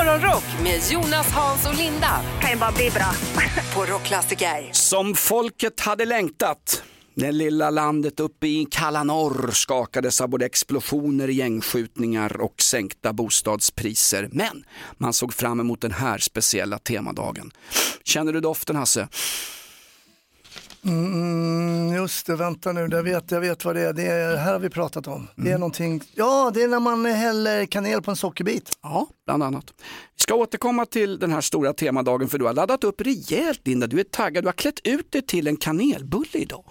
Morgonrock med Jonas, Hans och Linda kan ju bara bli bra. på Rockklassiker. Som folket hade längtat. Det lilla landet uppe i kalla norr skakades av både explosioner, gängskjutningar och sänkta bostadspriser. Men man såg fram emot den här speciella temadagen. Känner du doften Hasse? Mm, just det, vänta nu, jag vet, jag vet vad det är. Det är, här har vi pratat om. Det är någonting, ja det är när man häller kanel på en sockerbit. Ja, bland annat. Vi ska återkomma till den här stora temadagen för du har laddat upp rejält Linda. Du är taggad, du har klätt ut dig till en kanelbulle idag.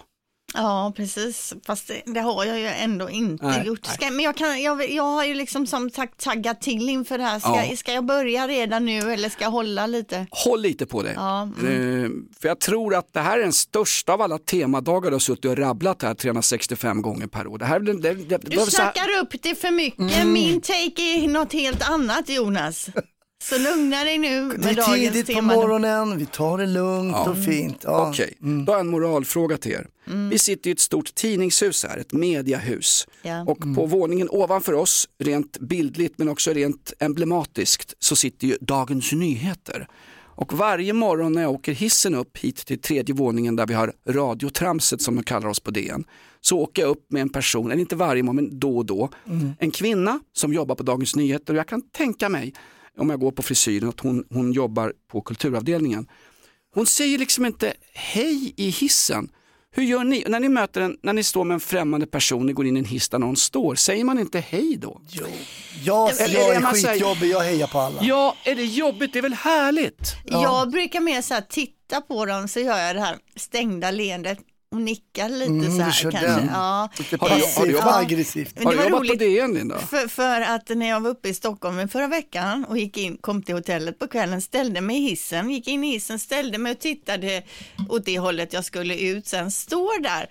Ja, precis. Fast det, det har jag ju ändå inte Nej, gjort. Ska, men jag, kan, jag, jag har ju liksom som sagt taggat till inför det här. Ska, Ja. ska jag börja redan nu eller ska jag hålla lite? Håll lite på dig. Ja, Eh, För jag tror att det här är den största av alla temadagar du har suttit och rabblat här 365 gånger per år. Det här, det, det, det, Du snackar upp det för mycket. Mm. Min take är något helt annat Jonas. Så lugna dig nu med Det är dagens tidigt på tema. morgonen, vi tar det lugnt och fint. Ja. Okej, då har jag en moralfråga till er. Vi sitter i ett stort tidningshus här, ett mediahus. Ja. Och på våningen ovanför oss, rent bildligt men också rent emblematiskt, så sitter ju Dagens Nyheter. Och varje morgon när jag åker hissen upp hit till tredje våningen där vi har radiotramset som de kallar oss på DN, så åker jag upp med en person, eller inte varje morgon men då och då, en kvinna som jobbar på Dagens Nyheter och jag kan tänka mig, om jag går på frisyren, att hon, hon jobbar på kulturavdelningen. Hon säger liksom inte hej i hissen. Hur gör ni? När ni möter en, när ni står med en främmande person, ni går in i en hiss där någon står, säger man inte hej då? Jo. Jag, Eller jag är skitjobbig, jag hejar på alla. Ja, är det jobbigt? Det är väl härligt? Jag brukar mer så här titta på dem så gör jag det här stängda leendet och nickar lite Mm, så här kör kanske. den. Ja. Lite Har du- har du passivt jobbat- aggressivt. Men Har det du var jobbat på roligt. DN Linda? För, för att när jag var uppe i Stockholm förra veckan och gick in, kom till hotellet på kvällen, ställde mig i hissen, gick in i hissen, ställde mig och tittade åt det hållet jag skulle ut, sen står där.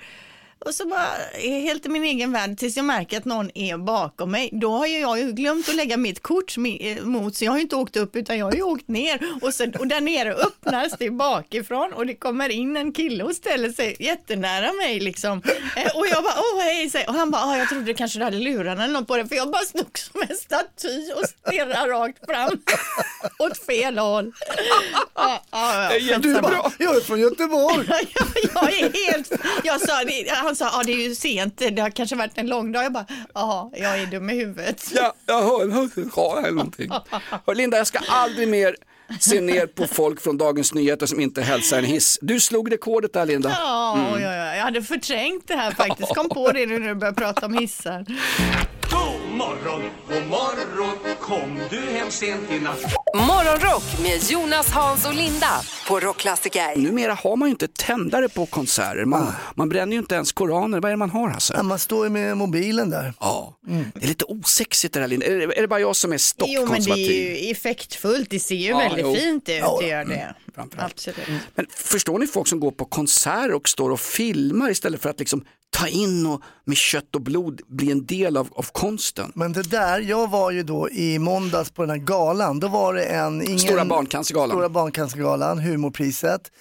Och så bara är helt i min egen värld tills jag märker att någon är bakom mig. Då har ju jag ju glömt att lägga mitt kort eh, mot så jag har ju inte åkt upp utan jag har ju åkt ner och, sen, och där nere öppnas det bakifrån och det kommer in en kille och ställer sig jättenära mig liksom. Eh, Och jag bara åh hej och han bara ah, jag trodde kanske du hade lurarna eller något på det för jag bara stod som en staty och stirrade rakt fram åt fel håll. Ja, ja, ja, Du bara, jag är från Göteborg. jag, jag är helt, jag sa, det, han sa, ja det är ju sent, det har kanske varit en lång dag. Jag bara, ja, jag är dum i huvudet. Ja, jag hör en hörselskada eller någonting. Hör, Linda, jag ska aldrig mer se ner på folk från Dagens Nyheter som inte hälsar en hiss. Du slog rekordet där Linda. Ja, ja, ja, jag hade förträngt det här faktiskt. Kom på det nu när du börjar prata om hissar. God morgon, god morgon, kom du hem sent i natt? Morgonrock med Jonas, Hans och Linda på Rockklassiker. Numera har man ju inte tändare på konserter. Man, man bränner ju inte ens koraner. Vad är det man har Hasse? Ja, man står ju med mobilen där. Ja, det är lite osexigt det där Linda. Är det, är det bara jag som är Jo, men det är ju effektfullt. Det ser ju Ja, väldigt jo. fint ut. Ja, det gör det. framförallt. Absolut. Men förstår ni folk som går på konserter och står och filmar istället för att liksom ta in och med kött och blod bli en del av, av konsten? Men det där, jag var ju då i måndags på den här galan, då var det en... Ingen, Stora barncancergalan. Stora barncancergalan, humorpriset.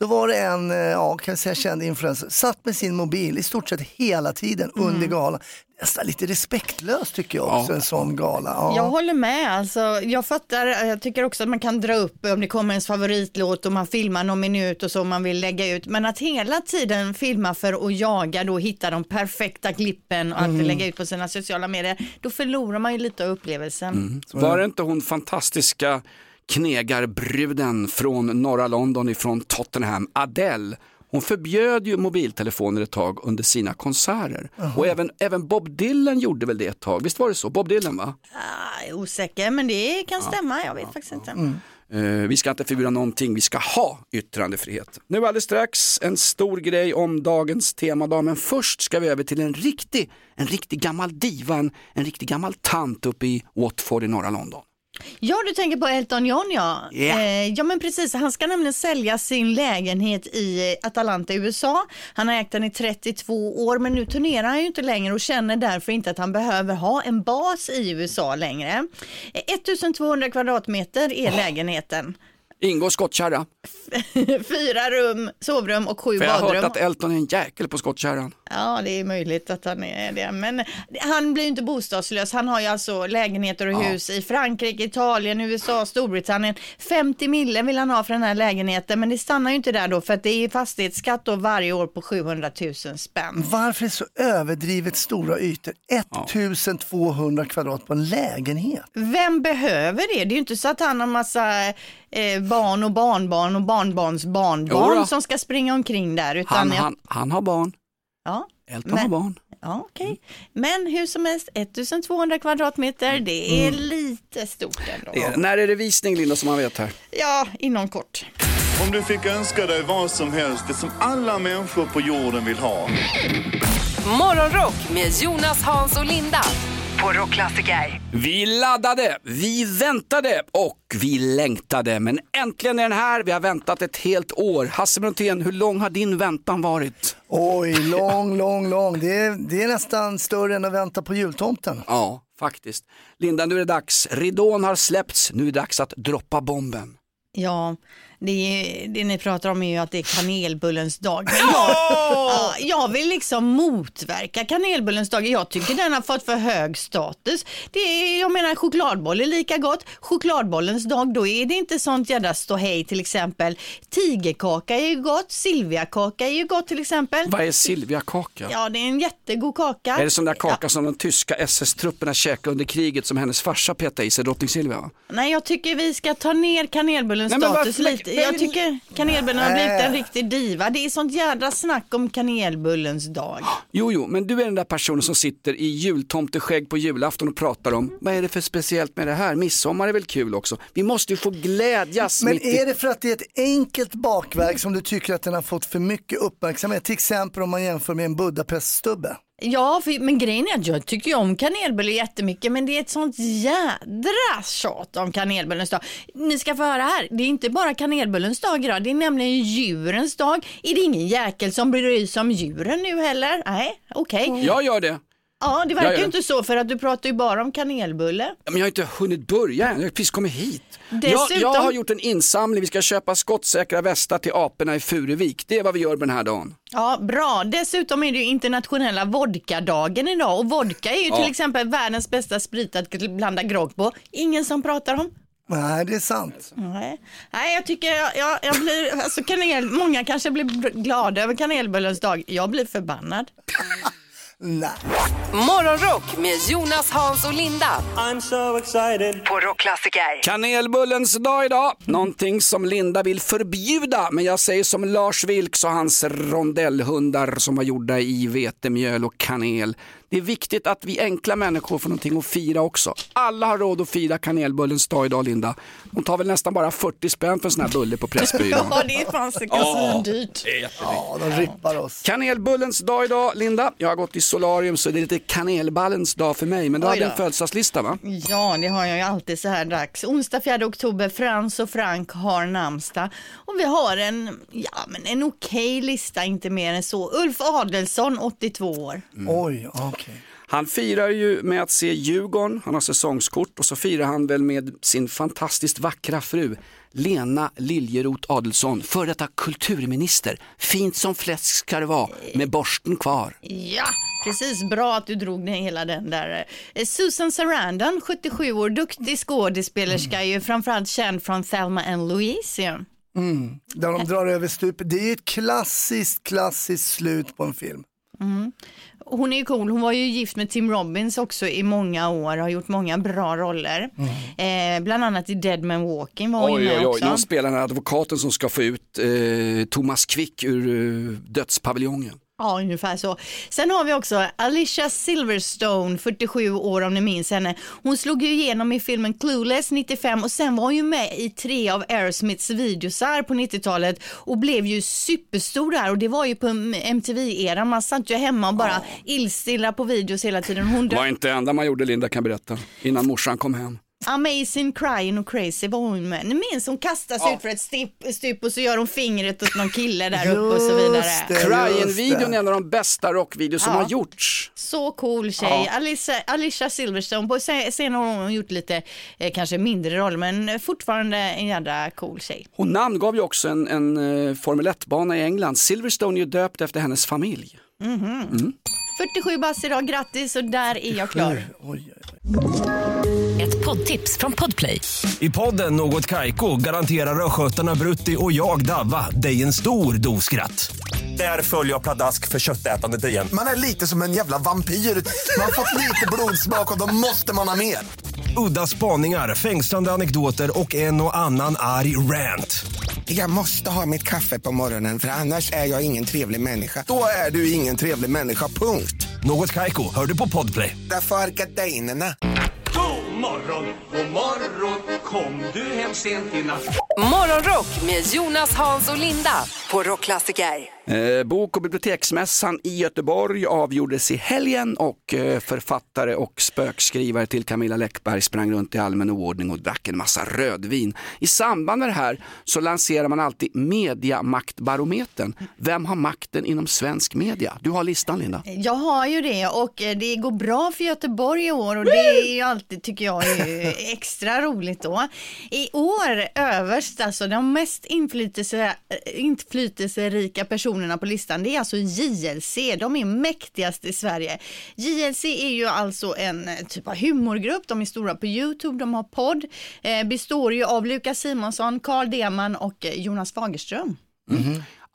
Då var det en, eh, ja kan jag säga känd influencer, satt med sin mobil i stort sett hela tiden under galan. Nästan lite respektlöst tycker jag också, Ja. en sån gala. Ja. Jag håller med. Alltså, jag fattar. Jag tycker också att man kan dra upp om det kommer ens favoritlåt och man filmar någon minut och så man vill lägga ut. Men att hela tiden filma för att jaga då hitta de perfekta klippen och alltid lägga ut på sina sociala medier. Då förlorar man ju lite av upplevelsen. Var det inte hon fantastiska knegarbruden från norra London ifrån Tottenham, Adele? Hon förbjöd ju mobiltelefoner ett tag under sina konserter. Och även, även Bob Dylan gjorde väl det ett tag, visst var det så? Bob Dylan va? Ah, osäker, men det kan stämma. Jag vet faktiskt inte. Eh, vi ska inte förbjuda någonting, vi ska ha yttrandefrihet. Nu alldeles strax en stor grej om dagens temadag, men först ska vi över till en riktig, en riktig gammal diva, en, en riktig gammal tant uppe i Watford i norra London. Ja, du tänker på Elton John ja. Eh, ja men precis, han ska nämligen sälja sin lägenhet i eh, Atalanta i USA. Han har ägt den i 32 år men nu turnerar han ju inte längre och känner därför inte att han behöver ha en bas i USA längre. Eh, 1200 kvadratmeter är lägenheten. Ingår skottkärra. Fyra rum, sovrum och sju För jag har badrum. hört att Elton är en jäkel på skottkärran. Ja, det är möjligt att han är det. Men han blir ju inte bostadslös. Han har ju alltså lägenheter och hus i Frankrike, Italien, USA, Storbritannien. 50 mille vill han ha för den här lägenheten, men det stannar ju inte där då för att det är fastighetsskatt då varje år på 700 000 spänn. Varför är det så överdrivet stora ytor? 1200 kvadrat på en lägenhet. Vem behöver det? Det är ju inte så att han har massa eh, barn och barnbarn och barnbarns barnbarn Jodå. som ska springa omkring där. Utan Han, jag- han, han har barn. Ja. Elton Men- har barn. Ja, okej. Men hur som helst, 1200 kvadratmeter, det är lite stort ändå. Det är, när är det visning Linda som man vet här? Ja, inom kort. Om du fick önska dig vad som helst, det som alla människor på jorden vill ha. Morgonrock med Jonas, Hans och Linda på Rockklassiker. Vi laddade, vi väntade och vi längtade. Men äntligen är den här. Vi har väntat ett helt år. Hasse Brontén, hur lång har din väntan varit? Oj, lång, lång, lång. Det är, det är nästan större än att vänta på jultomten. Ja, faktiskt. Linda, nu är det dags. Ridån har släppts. Nu är det dags att droppa bomben. Ja, det, det ni pratar om är ju att det är kanelbullens dag. Men jag, ja, jag vill liksom motverka kanelbullens dag. Jag tycker den har fått för hög status. Det är, jag menar chokladboll är lika gott. Chokladbollens dag, då är det inte sånt jädra ståhej till exempel. Tigerkaka är ju gott, Silviakaka är ju gott till exempel. Vad är Silviakaka? Ja, det är en jättegod kaka. Är det sån där kaka som de tyska SS-trupperna käkade under kriget som hennes farsa petade i sig, drottning Silvia? va? Nej, jag tycker vi ska ta ner kanelbullens Nej, status lite. Men- Jag tycker kanelbullen har blivit en Nej. riktig diva. Det är sånt jädra snack om kanelbullens dag. Jo, jo, men du är den där personen som sitter i jultomteskägg på julafton och pratar om vad är det för speciellt med det här? Midsommar är väl kul också? Vi måste ju få glädjas. Men mitt i- är det för att det är ett enkelt bakverk som du tycker att den har fått för mycket uppmärksamhet? Till exempel om man jämför med en Budapeststubbe. Ja, för, men grejen är att jag tycker ju om kanelbulle jättemycket, men det är ett sånt jädra tjat om kanelbullens dag. Ni ska få höra här, det är inte bara kanelbullens dag idag, det är nämligen djurens dag. Är det ingen jäkel som bryr sig om djuren nu heller? Nej, okej. Jag gör det. Ja, det verkar Ja, ju ja. inte så för att du pratar ju bara om kanelbulle. Men jag har inte hunnit börja än, jag har precis kommit hit. Jag, Dessutom- jag har gjort en insamling, vi ska köpa skottsäkra västar till aporna i Furuvik. Det är vad vi gör den här dagen. Ja, bra. Dessutom är det ju internationella vodkadagen idag och vodka är ju Ja. till exempel världens bästa sprit att blanda grogg på. Ingen som pratar om. Nej, det är sant. Nej, Nej jag tycker jag, jag, jag blir, alltså kanel, många kanske blir glada över kanelbullens dag. Jag blir förbannad. Nej. Morgonrock med Jonas, Hans och Linda I'm so excited. på Rockklassiker. Kanelbullens dag idag, någonting som Linda vill förbjuda. Men jag säger som Lars Vilks och hans rondellhundar som var gjorda i vetemjöl och kanel. Det är viktigt att vi enkla människor får någonting att fira också. Alla har råd att fira kanelbullens dag idag Linda. De tar väl nästan bara 40 spänn för en sån här bulle på Pressbyrån. Ja, det är fan svindyrt. Ja, de rippar oss. Kanelbullens dag idag Linda. Jag har gått i solarium så det är lite kanelballens dag för mig. Men du hade då. en födelsedagslista va? Ja, det har jag ju alltid så här dags. Onsdag 4 oktober, Frans och Frank har namnsdag. Och vi har en, ja men en okej lista, inte mer än så. Ulf Adelsson, 82 år. Oj, okej. Han firar ju med att se Djurgården, han har säsongskort och så firar han väl med sin fantastiskt vackra fru Lena Liljeroth Adelsson, före detta kulturminister. Fint som fläsk ska det vara, med borsten kvar. Ja, precis. Bra att du drog ner hela den där. Eh, Susan Sarandon, 77 år, duktig skådespelerska, är ju framförallt känd från Thelma and Louise. ju. Där de drar över stupet. Det är ett klassiskt, klassiskt slut på en film. Hon är ju cool. Hon var ju gift med Tim Robbins också i många år och har gjort många bra roller. Eh, bland annat i Dead Man Walking var hon Oj, med oj, också. hon spelar den här advokaten som ska få ut eh, Thomas Quick ur eh, dödspaviljongen. Ja, ungefär så. Sen har vi också Alicia Silverstone, 47 år om ni minns henne. Hon slog ju igenom i filmen Clueless 95 och sen var hon ju med i tre av Aerosmiths videosar på 90-talet och blev ju superstor där och det var ju på MTV-eran. Man satt ju hemma och bara illstilla på videos hela tiden. Hon Det var inte enda man gjorde Linda kan berätta, innan morsan kom hem. Amazing Crying och Crazy var hon med. Ni minns hon kastas ut för ett stup, stup och så gör hon fingret åt någon kille där uppe och så vidare. Cryin-videon är en av de bästa rockvideos som Ja. har gjorts. Så cool tjej. Alicia, Alicia Silverstone, på se- senare har hon gjort lite, eh, kanske mindre roll, men fortfarande en jädra cool tjej. Hon namngav ju också en, en eh, Formel 1-bana i England. Silverstone är ju döpt efter hennes familj. 47 bass idag, grattis och där är jag klar. Oj, oj, oj. Ett poddtips från Podplay. I podden Något Kaiko garanterar östgötarna Brutti och jag, Davva, dig en stor dos skratt. Där följer jag pladask för köttätandet igen. Man är lite som en jävla vampyr. Man har fått lite blodsmak och då måste man ha mer. Udda spaningar, fängslande anekdoter och en och annan arg rant. Jag måste ha mitt kaffe på morgonen för annars är jag ingen trevlig människa. Då är du ingen trevlig människa, punkt. Något Kaiko, hör du på Podplay. Därför är gardinerna. God morgon, god morgon Kom du hem sent i natt? Morgonrock med Jonas, Hans och Linda på Rockklassiker. Eh, bok och biblioteksmässan i Göteborg avgjordes i helgen och eh, författare och spökskrivare till Camilla Läckberg sprang runt i allmän oordning och drack en massa rödvin. I samband med det här så lanserar man alltid mediamaktbarometern. Vem har makten inom svensk media? Du har listan Linda. Jag har ju det och eh, det går bra för Göteborg i år och det är ju alltid, tycker jag, extra roligt då. I år överst, alltså de mest inflytelse, inflytelserika personerna på listan, det är alltså JLC. De är mäktigast i Sverige. JLC är ju alltså en eh, typ av humorgrupp. De är stora på Youtube, de har podd. Eh, består ju av Lukas Simonsson, Carl Deman och eh, Jonas Fagerström.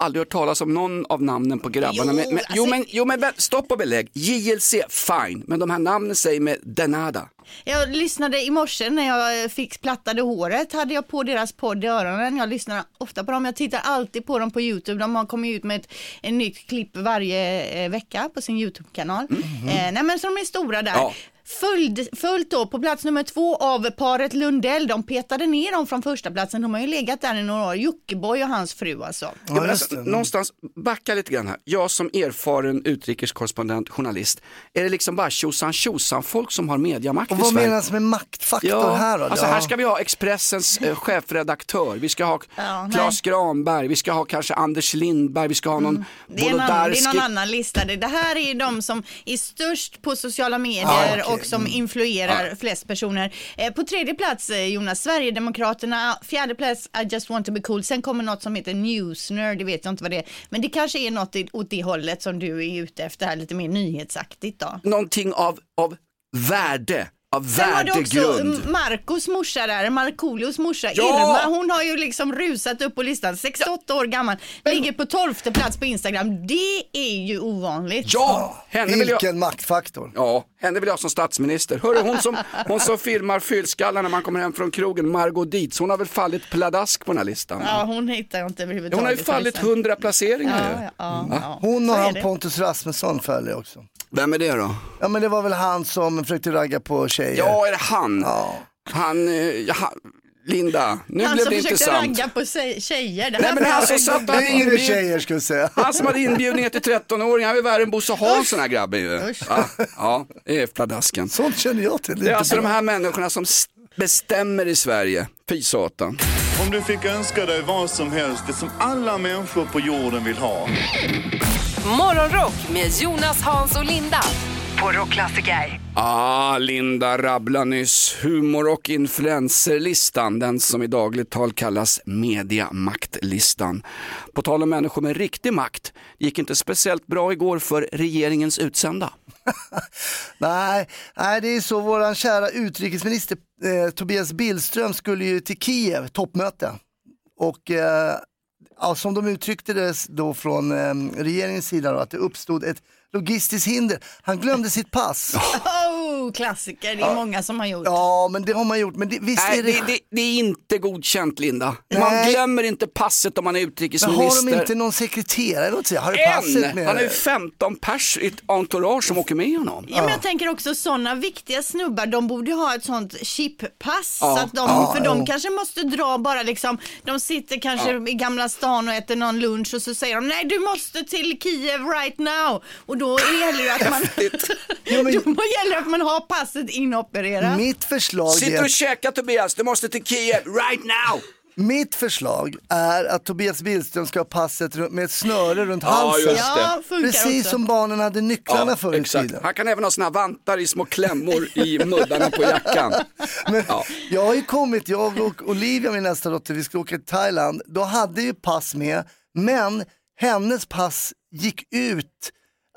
Aldrig hört talas om någon av namnen på grabbarna. Jo, men, men, jo, alltså- men, jo men vä- stopp och belägg. JLC, fine. Men de här namnen säger med denada. Jag lyssnade i morse när jag fick plattade håret, hade jag på deras podd i öronen. Jag lyssnar ofta på dem, jag tittar alltid på dem på Youtube. De har kommit ut med ett, ett nytt klipp varje eh, vecka på sin Youtube-kanal. Eh, nej men så de är stora där. Ja. Följd, följt då på plats nummer två av paret Lundell. De petade ner dem från första platsen. De har ju legat där i några år. Jockiboi och hans fru alltså. Ja, Ja, men just alltså, någonstans, backa lite grann här. Jag som erfaren utrikeskorrespondent, journalist, är det liksom bara tjosan tjosan folk som har mediamakt Och i vad Sverige? menas med maktfaktor Ja, här då? alltså här ska vi ha Expressens eh, chefredaktör, vi ska ha Ja, Claes Granberg, vi ska ha kanske Anders Lindberg, vi ska ha någon Mm. Det är, någon, det är någon annan lista. Det här är de som är störst på sociala medier Ah, okej. och som influerar flest personer. Eh, på tredje plats eh, Jonas, Sverigedemokraterna. Fjärde plats I just want to be cool. Sen kommer något som heter Newsner, det vet jag inte vad det är. Men det kanske är något åt det hållet som du är ute efter här, lite mer nyhetsaktigt då. Någonting av, av värde, av Sen var det också värdegrund. mm, Marcos morsa där, Markoolios morsa Ja! Irma, hon har ju liksom rusat upp på listan, 68 år gammal, ligger på 12 plats på Instagram. Det är ju ovanligt. Ja, henne vill jag... Vilken maktfaktor. Ja, henne vill jag ha som statsminister. Hörru, hon som, hon som filmar fyllskallar när man kommer hem från krogen, Margot Dietz, hon har väl fallit pladask på den här listan? Ja, hon hittar jag inte överhuvudtaget. Hon har ju på fallit listan. hundra placeringar Ja, ju. ja, ja. Hon och Så är han det. Pontus Rasmusson följer också. Vem är det då? Ja men det var väl han som försökte ragga på tjejer. Ja, är det han? Ja. Han, eh, ja, han- Linda, nu Han blev som det försökte intressant. ragga på tjejer. Det Nej här men han som satt och hade Yngre tjejer skulle jag säga. Han som hade inbjudningar till 13-åringar, han är värre än Bosse Hansson här grabben ju. Usch. Ja, ja, det är pladasken. Sånt känner jag till. Det är alltså de här människorna som s- bestämmer i Sverige. Fy satan. Om du fick önska dig vad som helst, det som alla människor på jorden vill ha. Morgonrock med Jonas, Hans och Linda på Rockklassiker. Ah, Linda rabbla nyss humor och influencerlistan, den som i dagligt tal kallas mediamaktlistan. På tal om människor med riktig makt, gick inte speciellt bra igår för regeringens utsända. Nej, nej, det är så våran kära utrikesminister eh, Tobias Billström skulle ju till Kiev, toppmöte. Och eh, ja, som de uttryckte det då från eh, regeringens sida då, att det uppstod ett logistiskt hinder. Han glömde sitt pass. Oh, klassiker, det är många som har gjort. Ja, men det har man gjort. Men det, visst Nej, är det... det, det, det är inte godkänt Linda. Man Nej. glömmer inte passet om man är Men utrikesminister. har de inte någon sekreterare? Låt säga. Har du passet En! med Han är ju dig? 15 pers i ett entourage som åker med honom. Ja, men jag tänker också sådana viktiga snubbar, de borde ju ha ett sånt chippass. Ja. Så att de, Ja, för de kanske måste dra bara liksom, de sitter kanske i Gamla stan och äter någon lunch och så säger de nej du måste till Kiev right now. Och då gäller det att man, Ja, men- då gäller det att man ha passet inopererat. Mitt förslag Sitter är... och käkar Tobias, du måste till Kiev right now! Mitt förslag är att Tobias Billström ska ha passet med ett snöre runt Ja, halsen. just det. Ja, funkar Precis också. som barnen hade nycklarna förr i exakt. tiden. Han kan även ha såna här vantar i små klämmor i muddarna på jackan. Men Ja. Jag har ju kommit, jag och Olivia, min nästa dotter, vi skulle åka till Thailand. Då hade ju pass med, men hennes pass gick ut.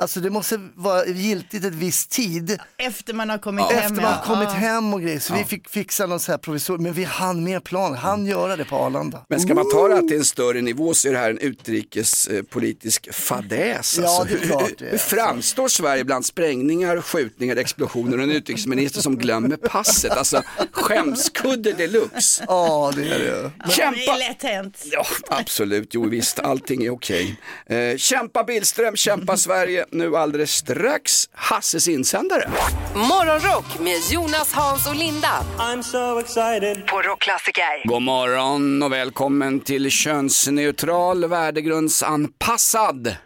Alltså det måste vara giltigt ett viss tid Efter man har kommit hem. efter man har ja. kommit Ja. hem och grejer. Så vi fick fixa någon så här provisor, men vi hann med plan, han göra det på Arlanda. Men ska man ta det här till en större nivå så är det här en utrikespolitisk fadäs. Ja, Alltså, det är hur- klart det är. hur framstår Sverige bland sprängningar, skjutningar, explosioner och en utrikesminister som glömmer passet? Alltså skämskudde deluxe. Ja, det är det. Ja, Det är Kämpa! lätt hänt. Ja, absolut, jo visst, allting är okej. Eh, kämpa Billström, kämpa Sverige. Nu alldeles strax Hasses insändare. Morgonrock med Jonas, Hans och Linda I'm so excited. på Rockklassiker. God morgon och välkommen till könsneutral, värdegrundsanpassad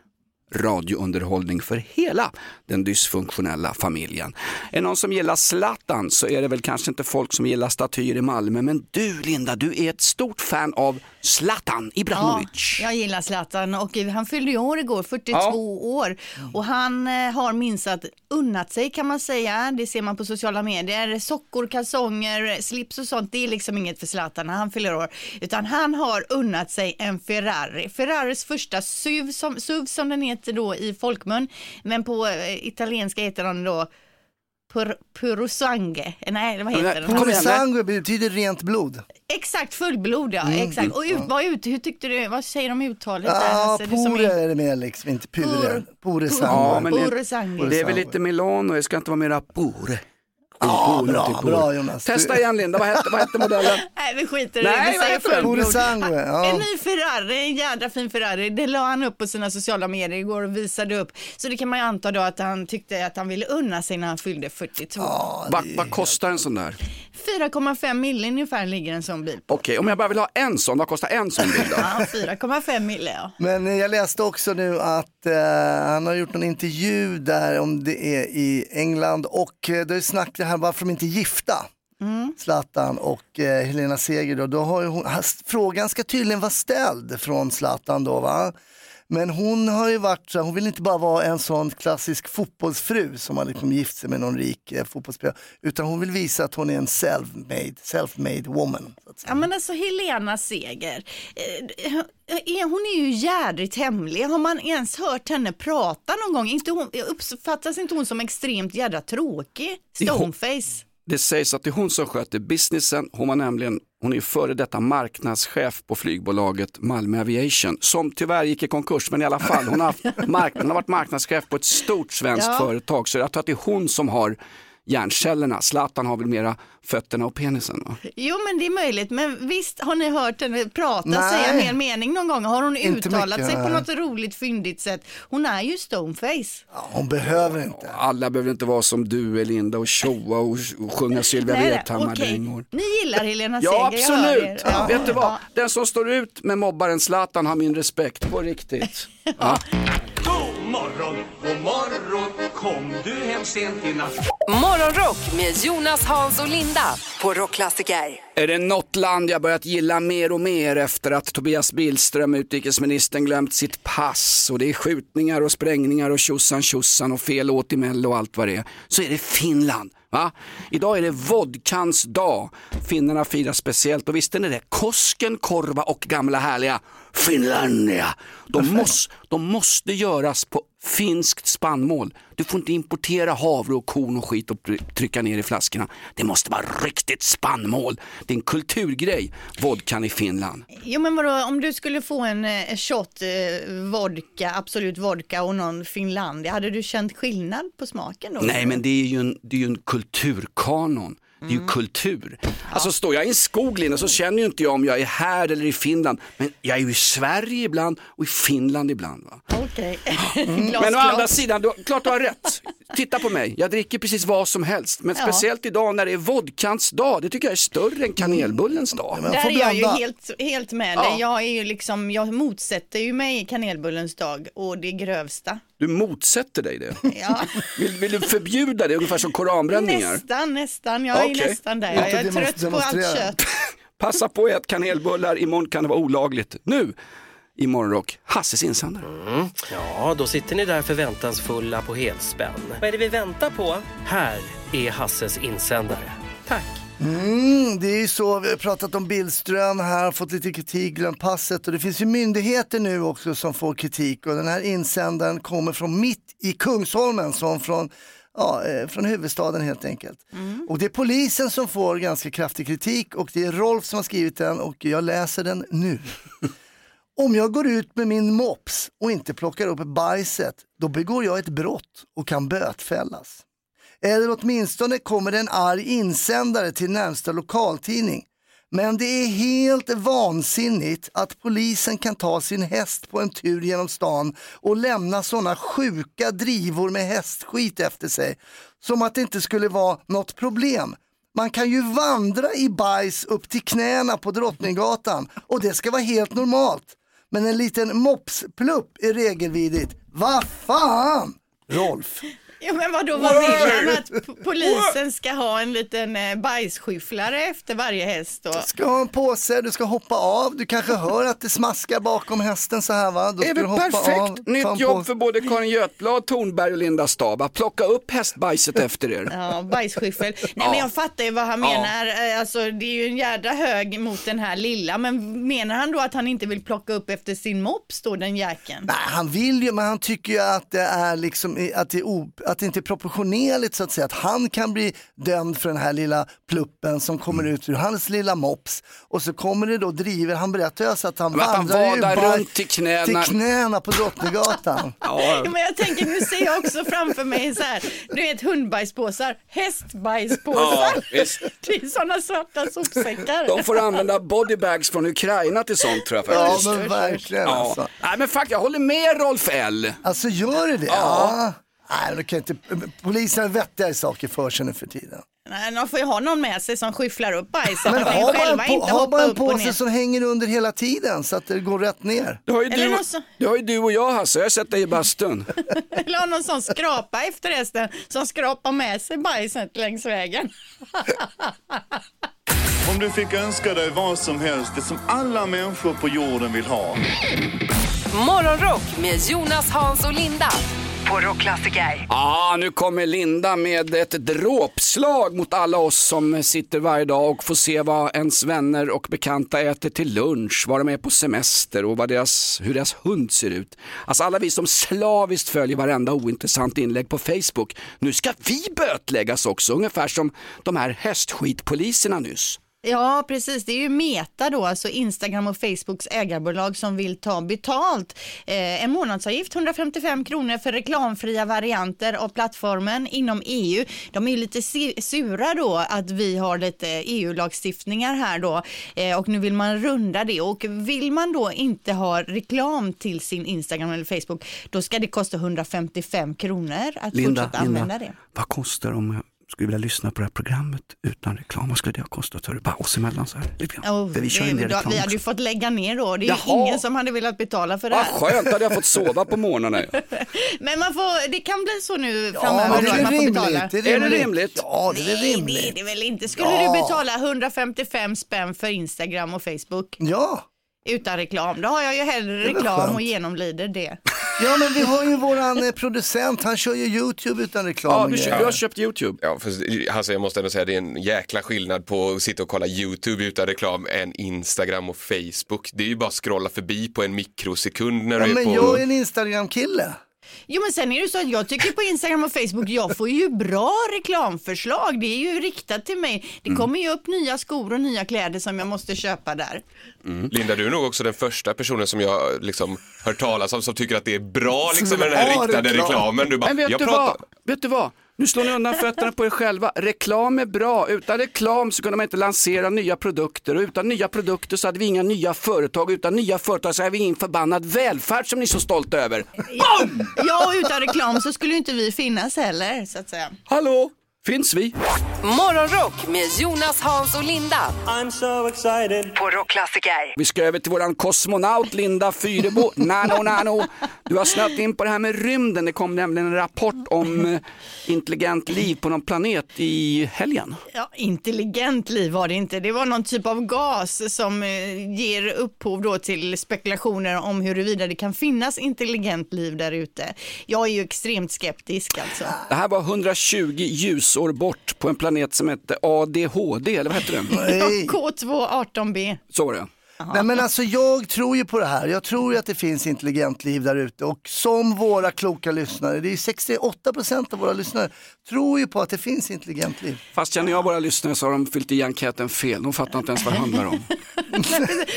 radiounderhållning för hela den dysfunktionella familjen. Är någon som gillar Zlatan så är det väl kanske inte folk som gillar statyer i Malmö, men du Linda, du är ett stort fan av Zlatan Ja, Ibrahimovic. jag gillar Zlatan och han fyllde ju år igår, 42 Ja. år. Och han eh, har minst att unnat sig kan man säga. Det ser man på sociala medier. Sockor, kalsonger, slips och sånt, det är liksom inget för Zlatan när han fyller år. Utan han har unnat sig en Ferrari. Ferraris första SUV som, SUV som den heter då i folkmun. Men på eh, italienska heter den då Pur, Purosangue. Nej, vad heter den? Kom igen, Sangue betyder rent blod. Exakt, fullblod ja. Mm, Exakt. Och ut, vad ut, hur tyckte du, vad säger de uttalet där? Ja, Hasse? Du som pure är- är det mer liksom, inte pure. Pur- Pure Ja, sangue. men det, Pure sangue. det är väl lite Milano, det ska inte vara mera pure. Ja, bra, typ bra Jonas. Testa igen Linda, vad hette, vad hette modellen? Nej, vi skiter i Nej, det. Vi vad säger heter den? fullblod. Ja. En ny Ferrari, en jädra fin Ferrari. Det la han upp på sina sociala medier igår och visade upp. Så det kan man ju anta då att han tyckte att han ville unna sig när han fyllde 42. Vad, vad kostar en sån där? 4,5 mille ungefär ligger en sån bil på. Okej, om jag bara vill ha en sån, vad kostar en sån bil då? Ja, 4,5 mille ja. Men eh, jag läste också nu att eh, han har gjort en intervju där om det är i England och eh, det är snack det här varför de inte är gifta. Zlatan och eh, Helena Seger då, då har ju hon, frågan ska tydligen vara ställd från Zlatan då va. Men hon har ju varit så hon vill inte bara vara en sån klassisk fotbollsfru som har liksom gift sig med någon rik eh, fotbollsspelare, utan hon vill visa att hon är en self-made, self-made woman. Så att säga. Ja men alltså Helena Seger, eh, är- hon är ju jädrigt hemlig. Har man ens hört henne prata någon gång? Inte hon, uppfattas inte hon som extremt jädra tråkig? Stoneface? Det sägs att det är hon som sköter businessen. Hon var nämligen, hon är före detta marknadschef på flygbolaget Malmö Aviation som tyvärr gick i konkurs men i alla fall, hon har, haft mark- hon har varit marknadschef på ett stort svenskt Ja. företag så jag tror att det är hon som har hjärncellerna. Zlatan har väl mera fötterna och penisen. Va? Jo men det är möjligt, men visst har ni hört henne prata, Nej. säga en hel mening någon gång? Har hon Inte uttalat mycket, sig på något roligt fyndigt sätt? Hon är ju stoneface. Ja, hon behöver inte. Alla behöver inte vara som du Elinda och showa och, och sjunga Sylvia Vrethammar-dängor. Ni gillar Helena Ja Seger, jag hör absolut, er. ja. vet du vad? Ja. Den som står ut med mobbaren Zlatan har min respekt på riktigt. Ja. God morgon, god morgon. Kom du hem sent i natt? Morgonrock med Jonas, Hans och Linda på Rockklassiker. Är det något land jag börjat gilla mer och mer efter att Tobias Billström, utrikesministern, glömt sitt pass och det är skjutningar och sprängningar och tjosan tjosan och fel åt i Mello och allt vad det är, så är det Finland. Va? Idag är det vodkans dag. Finnarna firar speciellt och visste ni det? Kosken, korva och gamla härliga Finlandia. De, måste, de måste göras på finskt spannmål. Du får inte importera havre och korn och skit och try- trycka ner i flaskorna. Det måste vara riktigt spannmål. Det är en kulturgrej, vodkan i Finland. Jo men vadå, om du skulle få en eh, shot eh, vodka, absolut vodka och någon Finlandia, hade du känt skillnad på smaken då? Nej men det är ju en, det är ju en kulturkanon. Det är ju kultur. Alltså står jag i en skog Linda, så känner ju inte jag om jag är här eller i Finland. Men jag är ju i Sverige ibland och i Finland ibland. Va? Okej, Men å andra sidan, du, klart du har rätt. Titta på mig, jag dricker precis vad som helst. Men Ja. speciellt idag när det är vodkans dag, det tycker jag är större än kanelbullens dag. Men Där är jag ju helt, helt med Ja. dig. Jag, är ju liksom, jag motsätter ju mig kanelbullens dag och det grövsta. Du motsätter dig det? Ja. Vill, vill du förbjuda det ungefär som koranbränningar? Nästan, nästan. Jag är Okej. nästan där. Jag är trött på allt kött. Passa på att äta kanelbullar, imorgon kan det vara olagligt. Nu i Morgonrock, Hasses insändare. Ja, då sitter ni där förväntansfulla på helspänn. Vad är det vi väntar på? Här är Hasses insändare. Tack. Mm, det är ju så, vi har pratat om Billström här, fått lite kritik, glömt passet och det finns ju myndigheter nu också som får kritik och den här insändaren kommer från mitt i Kungsholmen som från, ja, eh, från huvudstaden helt enkelt. Och det är polisen som får ganska kraftig kritik och det är Rolf som har skrivit den och jag läser den nu. Om jag går ut med min mops och inte plockar upp bajset, då begår jag ett brott och kan bötfällas. Eller åtminstone kommer det en arg insändare till närmsta lokaltidning. Men det är helt vansinnigt att polisen kan ta sin häst på en tur genom stan och lämna sådana sjuka drivor med hästskit efter sig. Som att det inte skulle vara något problem. Man kan ju vandra i bajs upp till knäna på Drottninggatan och det ska vara helt normalt. Men en liten mopsplupp är regelvidrigt. Vad fan! Rolf. Ja, men vadå, vad vill han? Att polisen ska ha en liten eh, bajsskyfflare efter varje häst då? ska ha en påse, du ska hoppa av, du kanske hör att det smaskar bakom hästen så här va? Då Det är ska du hoppa av, perfekt en nytt jobb för både Karin Götblad, Tornberg och Linda Staab att plocka upp hästbajset efter er. Ja, bajsskyffel. Nej men jag fattar ju vad han Ja. menar. Eh, Alltså det är ju en jädra hög mot den här lilla. Men menar han då att han inte vill plocka upp efter sin mops då, den jäkeln? Nej, han vill ju, men han tycker ju att det är liksom, att det, är o, att det inte är proportionerligt så att säga. Att han kan bli dömd för den här lilla pluppen som kommer Mm. ut ur hans lilla mops. Och så kommer det då driver, han berättar ju alltså att han Men att han vandrar ju bara runt till knäna. till knäna på Drottninggatan. Ja, men jag tänker, nu ser jag också framför mig så här, du vet hundbajspåsar, hästbajspåsar. Ja. Det är sådana svarta sopsäckar. De får använda bodybags från Ukraina till sånt tror jag ja faktiskt. men verkligen Ja. alltså. Nej men fuck, jag håller med Rolf L. Alltså gör det det? Ja. Ja. Nej, kan inte, polisen har vettigare saker för sig nu för tiden. Nej, de får ju ha någon med sig som skyfflar upp bajset. Men de kan ju ha bara, en, själva på, inte ha hoppa bara en påse som hänger under hela tiden så att det går rätt ner. Det har ju, Eller du, så- det har ju du och jag Hasse, jag har sett dig i bastun. Eller ha någon sån skrapa efter hästen som skrapar med sig bajset längs vägen. Om du fick önska dig vad som helst, det som alla människor på jorden vill ha. Morgonrock med Jonas, Hans och Linda på Rockklassiker. Ah, nu kommer Linda med ett dråpslag mot alla oss som sitter varje dag och får se vad ens vänner och bekanta äter till lunch, var de är på semester och vad deras, hur deras hund ser ut. Alltså alla vi som slaviskt följer varenda ointressant inlägg på Facebook. Nu ska vi bötläggas också, ungefär som de här hästskitpoliserna nyss. Ja, precis. Det är ju Meta då, alltså Instagram och Facebooks ägarbolag som vill ta betalt. Eh, en månadsavgift, 155 kronor för reklamfria varianter av plattformen inom EU. De är ju lite sura då att vi har lite EU-lagstiftningar här då eh, och nu vill man runda det och vill man då inte ha reklam till sin Instagram eller Facebook då ska det kosta 155 kronor att fortsätta använda det. vad kostar jag skulle vilja lyssna på det här programmet utan reklam? Vad skulle det ha kostat? Hör du? Bara oss emellan så här. Oh, För vi kör då- reklam vi hade ju fått lägga ner då. Det är Jaha. ingen som hade velat betala för det Vad här. skönt, hade jag fått sova på morgnarna. Men man får, det kan bli så nu Ja, framöver men det är man får rimligt. betala. Det är Är det rimligt. rimligt? Ja, det är Nej, det är rimligt. det väl inte. Skulle Ja. du betala 155 spänn för Instagram och Facebook Ja. utan reklam? Då har jag ju hellre reklam och genomlider det. Ja, men vi har ju våran eh, producent, han kör ju YouTube utan reklam. Ja, du, du har köpt YouTube. Ja, för, alltså jag måste ändå säga det är en jäkla skillnad på att sitta och kolla YouTube utan reklam än Instagram och Facebook. Det är ju bara att scrolla förbi på en mikrosekund när Ja, du är men på... jag är en Instagram-kille. Jo men sen är det så att jag tycker på Instagram och Facebook, jag får ju bra reklamförslag. Det är ju riktat till mig. Det Mm. kommer ju upp nya skor och nya kläder som jag måste köpa där. Linda, du är nog också den första personen som jag liksom hört talas om som tycker att det är bra liksom, med den här riktade reklam. reklamen. Du bara, Men vet jag du, pratar... vad? vet du vad? Nu slår ni undan fötterna på er själva. Reklam är bra. Utan reklam så kunde man inte lansera nya produkter och utan nya produkter så hade vi inga nya företag. Utan nya företag så hade vi ingen förbannad välfärd som ni är så stolta över. Ja, och utan reklam så skulle inte vi finnas heller så att säga. Hallå, finns vi? Morgonrock med Jonas, Hans och Linda I'm so excited. på Rockklassiker. Vi ska över till våran kosmonaut Linda Fyrebo. Nano, nano. Du har snöat in på det här med rymden. Det kom nämligen en rapport om eh, intelligent liv på någon planet i helgen. Ja, intelligent liv var det inte. Det var någon typ av gas som eh, ger upphov då till spekulationer om huruvida det kan finnas intelligent liv där ute. Jag är ju extremt skeptisk alltså. Det här var 120 ljusår bort på en planet som hette ADHD, eller vad hette den? Nej. K218b. Så var det. Nej men alltså jag tror ju på det här. Jag tror ju att det finns intelligent liv där ute och som våra kloka lyssnare, det är 68% av våra lyssnare, tror ju på att det finns intelligent liv. Fast känner jag våra lyssnare så har de fyllt i enkäten fel. De fattar inte ens vad det handlar om.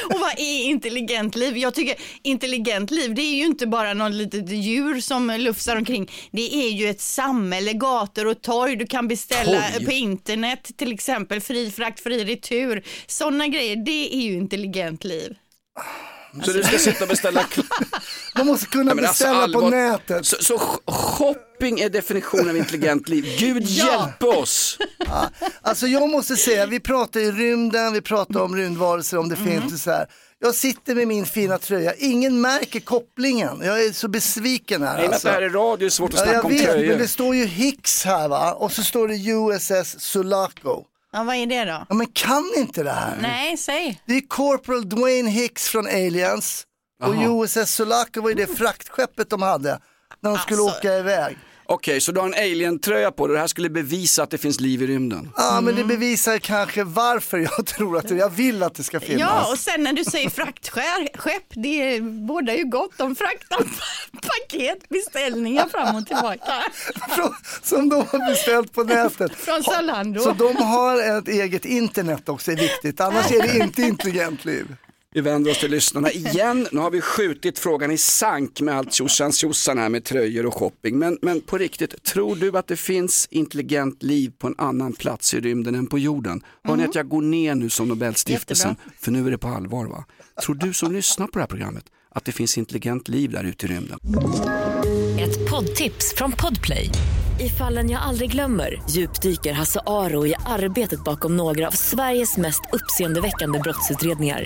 Och vad är intelligent liv? Jag tycker intelligent liv, det är ju inte bara någon litet djur som lufsar omkring. Det är ju ett samhälle, gator och torg. Du kan beställa Torg? på internet till exempel, fri frakt, fri retur. Sådana grejer, det är ju intelligent liv. Så du ska sitta och beställa Man måste kunna Nej, men alltså, beställa på allvar- nätet. Så, så sh- shopping är definitionen av intelligent liv. Gud Ja. hjälpe oss! Alltså jag måste säga, vi pratar i rymden, vi pratar om rymdvarelser, om det Mm. finns och så här. Jag sitter med min fina tröja, ingen märker kopplingen. Jag är så besviken här. Och med att alltså. det här är radio är det svårt att Ja, snacka jag om vet, tröjor. men det står ju Hicks här va, och så står det USS Sulaco. Ja, vad är det då? Ja men kan inte det här? Nej, säg. Det är Corporal Dwayne Hicks från Aliens och. USS Sulaco var ju det fraktskeppet de hade när de skulle Alltså. åka iväg. Okej, så du har en alien-tröja på dig. Det här skulle bevisa att det finns liv i rymden. Ja men Mm. det bevisar kanske varför jag tror att det, jag vill att det ska finnas. Ja, och sen när du säger fraktskepp, det båda ju gott. De fraktar paket, beställningar fram och tillbaka. Från- Som de har beställt på nätet. Från Zalando. Så de har ett eget internet också är viktigt, annars är det inte intelligent liv. Vi vänder oss till lyssnarna igen. Nu har vi skjutit frågan i sank med allt tjosan tjosan här med tröjor och shopping. Men, men på riktigt, tror du att det finns intelligent liv på en annan plats i rymden än på jorden? Hör ni att jag går ner nu som Nobelstiftelsen? För nu är det på allvar va? Tror du som lyssnar på det här programmet att det finns intelligent liv där ute i rymden? Ett poddtips från Podplay. I fallen jag aldrig glömmer djupdyker Hasse Aro i arbetet bakom några av Sveriges mest uppseendeväckande brottsutredningar.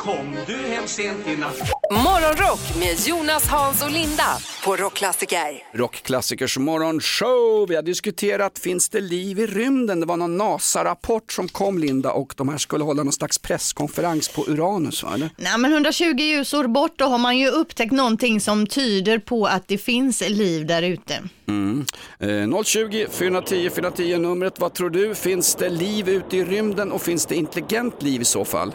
Kom du hem sent i natt Morgonrock med Jonas, Hans och Linda på Rockklassiker. Rockklassikers morgonshow. Vi har diskuterat, finns det liv i rymden? Det var någon NASA-rapport som kom Linda och de här skulle hålla någon slags presskonferens på Uranus va? Eller? Nej, men 120 ljusår bort då har man ju upptäckt någonting som tyder på att det finns liv där ute. Mm. Eh, 020 410 410 numret. Vad tror du? Finns det liv ute i rymden och finns det intelligent liv i så fall?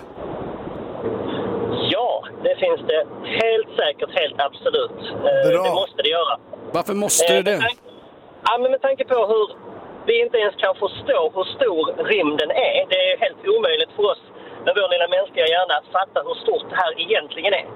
Finns det helt säkert, helt absolut. Eh, Bra. Det måste det göra. Varför måste Eh, det det? Ja, men med tanke på hur vi inte ens kan förstå hur stor rymden är. Det är helt omöjligt för oss med vår lilla mänskliga hjärna att fatta hur stort det här egentligen är.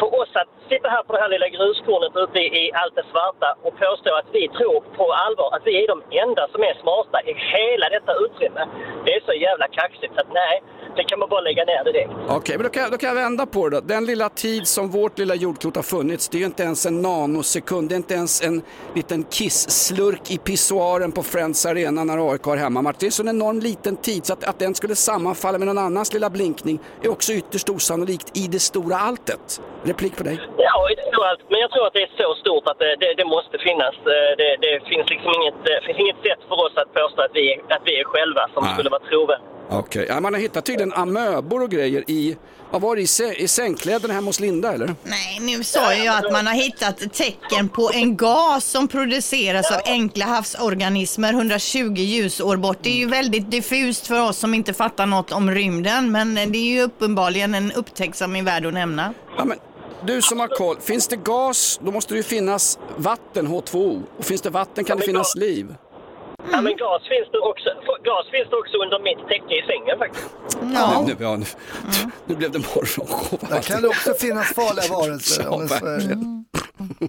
För oss att sitta här på det här lilla gruskornet ute i allt det svarta och påstå att vi tror på allvar att vi är de enda som är smarta i hela detta utrymme. Det är så jävla kaxigt att nej, det kan man bara lägga ner direkt. Okej, men då kan, jag- då kan jag vända på det då. Den lilla tid som vårt lilla jordklot har funnits, det är ju inte ens en nanosekund, det är inte ens en liten kiss-slurk i pissoaren på Friends Arena när AIK har hemmamatch. Det är så en enorm liten tid så att, att den skulle sammanfalla med någon annans lilla blinkning är också ytterst osannolikt i det stora alltet. Replik på dig. Ja, i det stora allt. Men jag tror att det är så stort att det, det, det måste finnas. Eh, Det, det finns liksom inget, det finns inget sätt för oss att påstå att vi, att vi är själva som Nej. skulle vara trovärdiga. Okej, ja, man har hittat tydligen amöbor och grejer i, vad var det, i, sä- i sängkläderna hemma hos Linda eller? Nej, nu sa jag ju att man har hittat tecken på en gas som produceras av enkla havsorganismer 120 ljusår bort. Det är ju väldigt diffust för oss som inte fattar något om rymden, men det är ju uppenbarligen en upptäckt som är värd att nämna. Ja, men, du som har koll, finns det gas då måste det ju finnas vatten, H2O. Och finns det vatten kan det finnas liv. Ja, men gas finns, det också, gas finns det också under mitt täcke i sängen faktiskt. Ja. Nu, ja, nu, nu blev det morgonshow. Där kan det också finnas farliga varelser. Ja.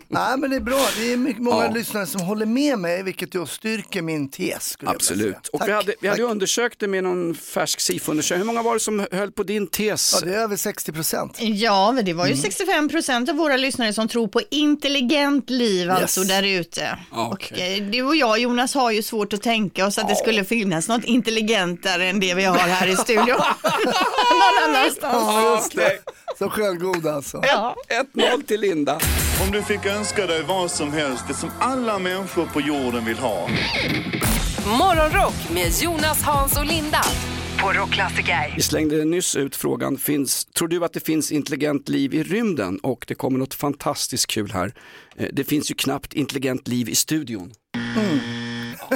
Nej men det är bra, det är mycket, många Ja. lyssnare som håller med mig vilket då styrker min tes. Absolut. Och Tack, vi hade, vi hade undersökt det med någon färsk SIFO-undersökning. Hur många var det som höll på din tes? Ja det är över 60 procent. Ja, men det var ju Mm. 65 procent av våra lyssnare som tror på intelligent liv alltså där ute. Och eh, du och jag Jonas har ju svårt att tänka oss att det skulle finnas något intelligentare än det vi har här i studion. Någon annanstans. Ja just det, så självgod alltså. Ja. 1-0 till Linda. Om du fick önska dig vad som helst, det som alla människor på jorden vill ha. Morgonrock med Jonas, Hans och Linda på Rockklassiker. Vi slängde nyss ut frågan, finns, tror du att det finns intelligent liv i rymden? Och det kommer något fantastiskt kul här. Eh, Det finns ju knappt intelligent liv i studion.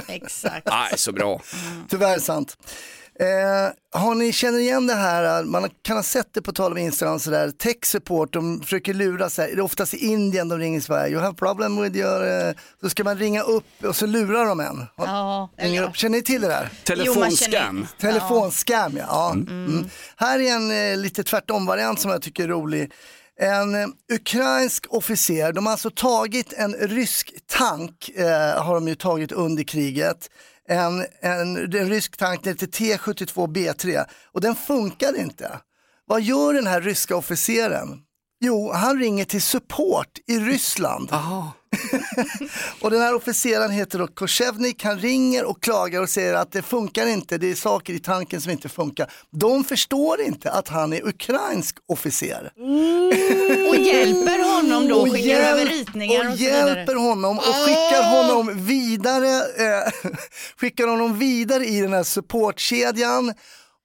Exakt. Nej, så bra. Tyvärr sant. Eh, har ni, känner igen det här, man kan ha sett det på tal om Instagram sådär, tech support, de försöker lura sig, det är oftast i Indien de ringer i Sverige, you have problem with your, eh, så ska man ringa upp och så lurar de en. Ja, Ringer upp. Känner ni till det där? Telefonscam. Telefonscam, ja. ja. Mm. Här är en eh, lite tvärtom-variant som jag tycker är rolig. En eh, ukrainsk officer, de har alltså tagit en rysk tank, eh, har de ju tagit under kriget. En, en, en rysk tank, den heter T72B3 och den funkar inte. Vad gör den här ryska officeren? Jo, han ringer till support i Ryssland. och den här officeren heter då Koshevnik, han ringer och klagar och säger att det funkar inte, det är saker i tanken som inte funkar. De förstår inte att han är ukrainsk officer. Och hjälper honom då, Och skickar hjälp- över ritningar och, och hjälper honom och skickar honom vidare, eh, skickar honom vidare i den här supportkedjan.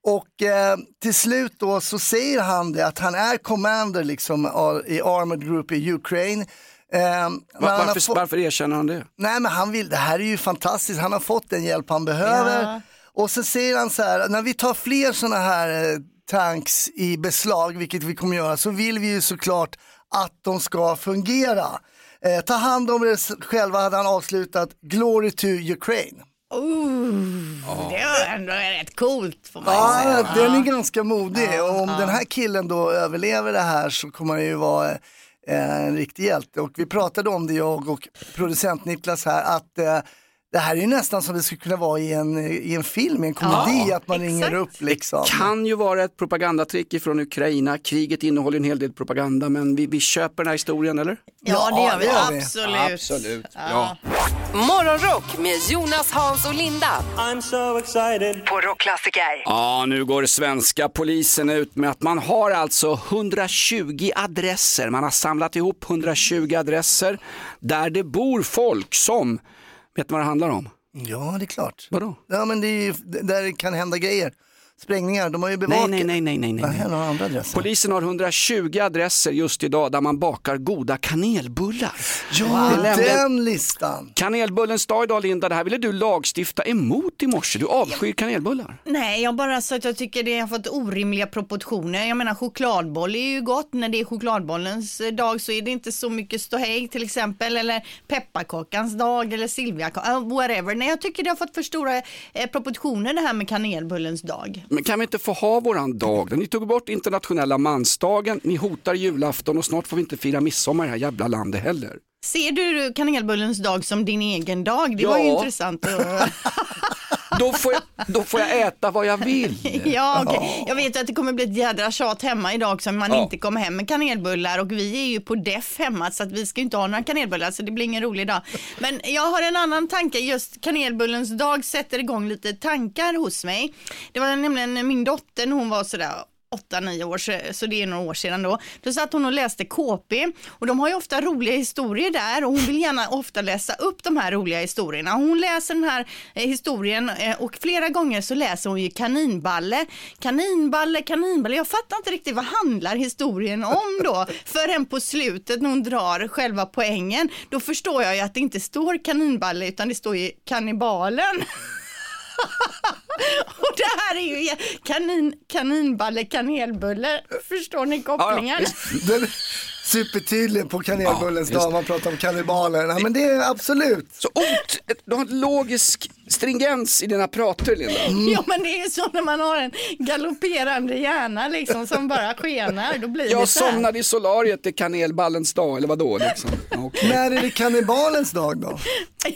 Och eh, till slut då så säger han det att han är commander liksom a- i Armored Group i Ukraine. Eh, har varför, fått- varför erkänner han det? Nej men han vill, det här är ju fantastiskt, han har fått den hjälp han behöver. Ja. Och så säger han så här, när vi tar fler sådana här eh, tanks i beslag, vilket vi kommer göra, så vill vi ju såklart att de ska fungera. Eh, ta hand om det s- själva hade han avslutat, glory to Ukraine. Oh, Det var ändå rätt coolt får man Ja, säga. den är ganska modig och om den här killen då överlever det här så kommer han ju vara eh, en riktig hjälte. Och vi pratade om det jag och producent Niklas här att eh, det här är ju nästan som det skulle kunna vara i en, i en film, i en komedi, Ja, att man ringer upp liksom. Kan ju vara ett propagandatrick från Ukraina. Kriget innehåller en hel del propaganda, men vi, vi köper den här historien, eller? Ja, det gör vi. det gör vi. Absolut. Absolut. Ja. Morgonrock med Jonas, Hans och Linda I'm so excited. på Rockklassiker. Ja, nu går svenska polisen ut med att man har alltså 120 adresser. Man har samlat ihop 120 adresser där det bor folk som, vet du vad det handlar om? Ja, det är klart. Vadå? Ja, men det är ju där det kan hända grejer. Sprängningar, de har ju bevakat. Nej, nej, nej, nej, nej. Nej, några andra adresser. Polisen har 120 adresser just idag där man bakar goda kanelbullar. Ja, nämligen den listan. kanelbullens dag idag Linda, det här ville du lagstifta emot i morse. Du avskyr kanelbullar. Nej, jag bara så att jag tycker det har fått orimliga proportioner. Jag menar chokladboll är ju gott. När det är chokladbollens eh, dag så är det inte så mycket ståhej till exempel. Eller pepparkakans dag eller silviakakans, whatever. Nej, jag tycker det har fått för stora eh, proportioner det här med kanelbullens dag. Men kan vi inte få ha våran dag? Ni tog bort internationella mansdagen, ni hotar julafton och snart får vi inte fira midsommar i det här jävla landet heller. Ser du kanelbullens dag som din egen dag? Det var ju Ja. intressant. att- Då får, jag, då får jag äta vad jag vill. Ja, okej. Jag vet att det kommer bli ett jädra tjat hemma idag som man Ja. inte kommer hem med kanelbullar och vi är ju på deff hemma så att vi ska inte ha några kanelbullar så det blir ingen rolig dag. Men jag har en annan tanke, just kanelbullens dag sätter igång lite tankar hos mig. Det var nämligen min dotter när hon var sådär 8-9 år, så- så det är några år sedan då. Då satt hon och läste KP och de har ju ofta roliga historier där och hon vill gärna ofta läsa upp de här roliga historierna. Hon läser den här eh, historien eh, och flera gånger så läser hon ju kaninballe. Kaninballe, kaninballe. Jag fattar inte riktigt vad handlar historien om då förrän på slutet när hon drar själva poängen. Då förstår jag ju att det inte står kaninballe utan det står ju kannibalen. Och det här är ju kanin, kaninballe, kanelbulle. Förstår ni kopplingen? Den, supertydlig på kanelbullens Ja, dag. Man pratar om kannibaler. Men det är absolut. Så ot, du har en logisk stringens i dina prater Linda. Mm. Ja men det är så när man har en galopperande hjärna liksom som bara skenar. Då blir det Jag så här. somnade i solariet till kanelballens dag, eller vadå? Liksom. Okej. När är det kannibalens dag då?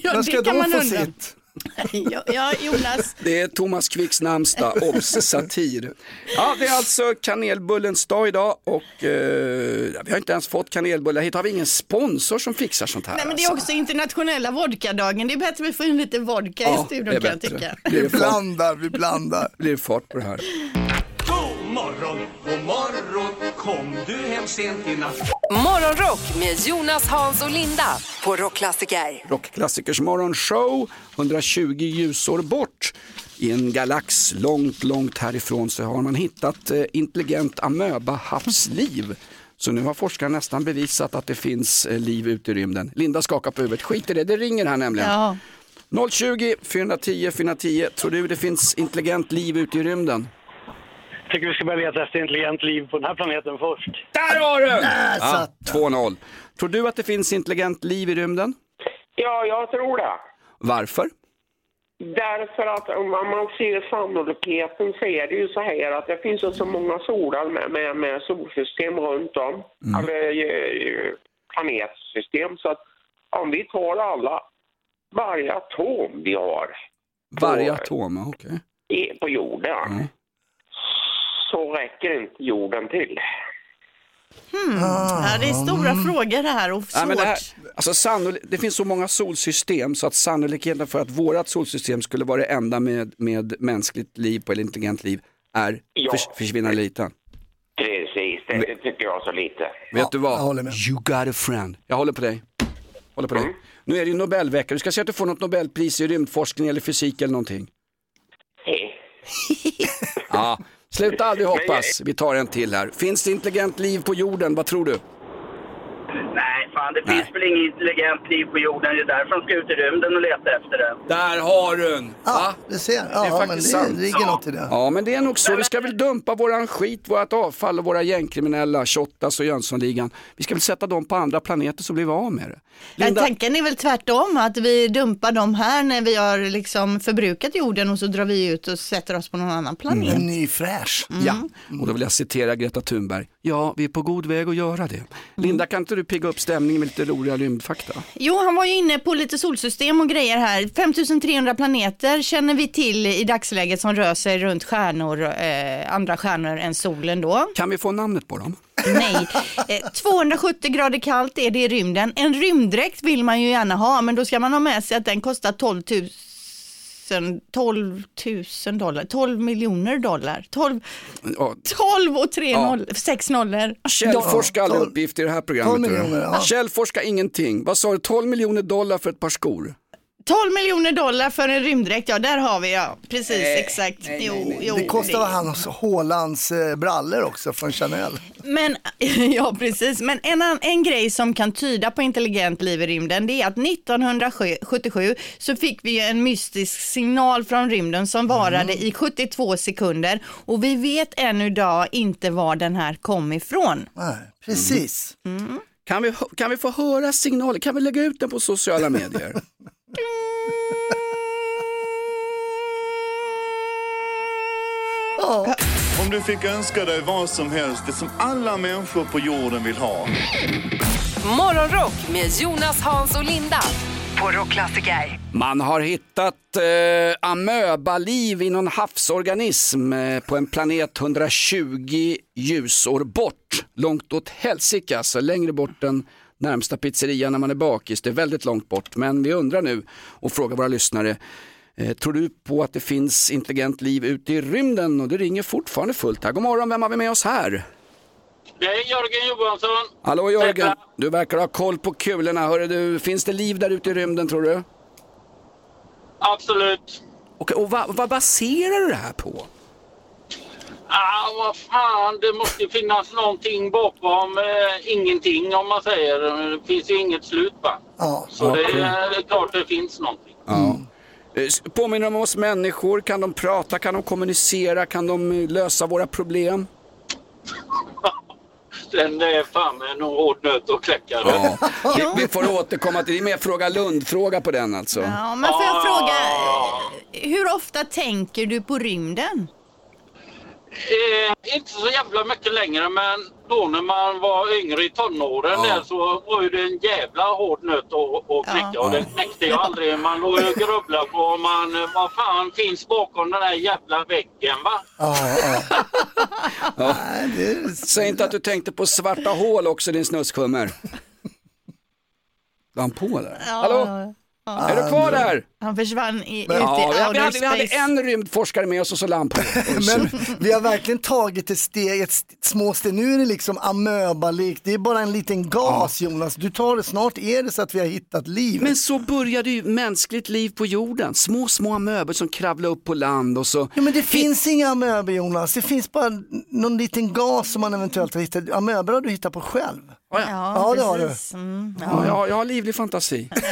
Ja, När det ska kan de man få undra. sitt? Ja, ja Jonas, Det är Thomas Quicks namnsdag, obs satir. Ja, det är alltså kanelbullens dag idag och eh, vi har inte ens fått kanelbullar hit. Har vi ingen sponsor som fixar sånt här? Nej, men det är alltså? också internationella vodkadagen. Det är bättre att vi får in lite vodka Ja, i det studion kan jag tycka. Blir Vi blandar, vi blandar. blir det fart på det här. God morgon, god morgon Kom du hem sent i natt Morgonrock med Jonas, Hans och Linda på Rockklassiker. Rockklassikers morgonshow, 120 ljusår bort. I en galax långt, långt härifrån så har man hittat eh, intelligent amöba-havsliv. Så nu har forskare nästan bevisat att det finns eh, liv ute i rymden. Linda skakar på huvudet, skit i det, det ringer här nämligen. Ja. 020 410 410, tror du det finns intelligent liv ute i rymden? Tycker vi ska börja leta efter intelligent liv på den här planeten först. Där har du! Där Ja, satt 2-0. Tror du att det finns intelligent liv i rymden? Ja, jag tror det. Varför? Därför att om man ser sannolikheten så är det ju så här att det finns ju så många solar med, med, med solsystem runt om, Mm. eller eh, planetsystem. Så att om vi tar alla, varje atom vi har Varje atom, ja, okej. i, på jorden, Mm. Så räcker inte jorden till. Hmm. Ja, det är stora frågor det här och svårt. Nej, men det, här, alltså sannolik- det finns så många solsystem så att sannolikheten för att vårat solsystem skulle vara det enda med, med mänskligt liv på eller intelligent liv är Ja. förs, försvinnande liten. Precis, det, det tycker jag så lite. Vet du vad? jag håller med. You got a friend. Jag håller på dig. Håller på dig. Nu är det ju Nobelvecka. Du ska se att du får något Nobelpris i rymdforskning eller fysik eller någonting. Hej. Ja, sluta aldrig hoppas. Vi tar en till här. Finns det intelligent liv på jorden? Vad tror du? Nej, fan det finns väl inget intelligent liv på jorden. Det är därför de ska ut i rymden och leta efter det. Där har du den! Ja, du ser. Det är Ja, men faktiskt det sant. ligger något i det. Ja, men det är nog så. Vi ska väl dumpa våran skit, vårat avfall och våra gängkriminella, Shottaz och Jönssonligan. Vi ska väl sätta dem på andra planeter så blir vi av med det. Men tanken är väl tvärtom, att vi dumpar dem här när vi har liksom förbrukat jorden och så drar vi ut och sätter oss på någon annan planet. En ny fräsch. Ja, och då vill jag citera Greta Thunberg. Ja, vi är på god väg att göra det. Linda, kan inte du pigga upp stämningen med lite roliga rymdfakta? Jo, han var ju inne på lite solsystem och grejer här. 5300 planeter känner vi till i dagsläget som rör sig runt stjärnor, eh, andra stjärnor än solen då. Kan vi få namnet på dem? Nej, eh, 270 grader kallt är det i rymden. En rymddräkt vill man ju gärna ha, men då ska man ha med sig att den kostar 12 000 12 000 dollar, 12 miljoner dollar, 12, Ja, 12 och 3 Ja. noll, 6 nollor. Källforska alla uppgifter i det här programmet. 12 du. miljoner, ja. Källforska ingenting. Vad sa du, 12 miljoner dollar för ett par skor? 12 miljoner dollar för en rymddräkt, ja där har vi ja, precis exakt. jo, jo, Det kostar vad hans Hålands eh, brallor också från Chanel. Men, ja precis, men en, en grej som kan tyda på intelligent liv i rymden det är att 1977 så fick vi en mystisk signal från rymden som varade i 72 sekunder och vi vet än idag inte var den här kom ifrån. Nej, precis. Kan vi, kan vi få höra signaler? Kan vi lägga ut den på sociala medier? Ja. Om du fick önska dig vad som helst, det som alla människor på jorden vill ha. Morgonrock med Jonas, Hans och Linda på Rockklassiker. Man har hittat eh, amöbaliv i någon havsorganism eh, på en planet 120 ljusår bort. Långt åt helsike alltså, längre bort än närmsta pizzeria när man är bakis. Det är väldigt långt bort, men vi undrar nu och frågar våra lyssnare. Eh, tror du på att det finns intelligent liv ute i rymden? Och det ringer fortfarande fullt här. God morgon, vem har vi med oss här? Det är Jörgen Johansson. Hallå Jörgen, du verkar ha koll på kulorna. Hörru, du, finns det liv där ute i rymden tror du? Absolut. Okej, och vad, vad baserar du det här på? Ah, vad fan, det måste ju finnas någonting bakom eh, ingenting om man säger. Det finns ju inget slut va? Ja. Så det, Okej. är, det är klart det finns någonting. Ja. S- Påminner de om oss människor? Kan de prata? Kan de kommunicera? Kan de eh, lösa våra problem? det är fan en hård nöt att knäcka. Ja. Vi, vi får återkomma till det. är mer fråga Lund-fråga på den alltså. Ja, men får jag fråga, hur ofta tänker du på rymden? Eh, inte så jävla mycket längre men då när man var yngre i tonåren där så var ju det en jävla hård nöt att, att knäcka Ja. och den knäckte jag aldrig. Man låg och grubblade på om man, vad fan finns bakom den där jävla väggen va? Ja. Säg inte att du tänkte på svarta hål också din snuskhummer. Var han på där? Hallå? Ja. Är du kvar där? Han försvann i, ut i Ja, vi, outer hade, vi hade en rymdforskare med oss och så la han på. Men vi har verkligen tagit ett steg, ett st- små steg. Nu är det liksom amöbalikt, det är bara en liten gas Jonas. Du tar det, snart är det så att vi har hittat liv. Men så började ju mänskligt liv på jorden. Små, små amöbor som kravlar upp på land och så. Ja, men det finns inga amöbor Jonas, det finns bara någon liten gas som man eventuellt har hittat. Amöbor har du hittat på själv. Ja, Ja, det har du. precis. Mm, ja. Ja, jag, jag har livlig fantasi.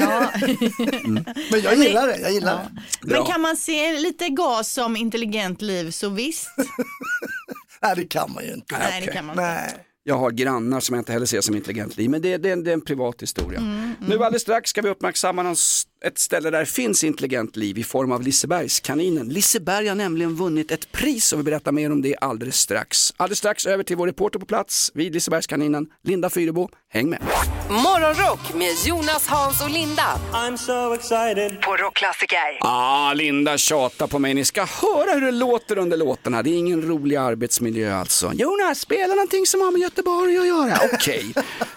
Men jag gillar det, jag gillar det. Men kan man se lite gas som intelligent liv så visst. Nej det kan man ju inte. Nej, det kan man inte. Nej. Jag har grannar som jag inte heller ser som intelligent liv, men det, det, det är en privat historia. Mm, Nu alldeles strax ska vi uppmärksamma någon ett ställe där det finns intelligent liv i form av Lisebergskaninen. Liseberg har nämligen vunnit ett pris och vi berättar mer om det alldeles strax. Alldeles strax över till vår reporter på plats vid Lisebergskaninen, Linda Fyrebo. Häng med! Morgonrock med Jonas, Hans och Linda. I'm so excited. På Rockklassiker. Ah, Linda tjatar på mig, ni ska höra hur det låter under låtarna. Det är ingen rolig arbetsmiljö alltså. Jonas, spela någonting som har med Göteborg att göra. Okej.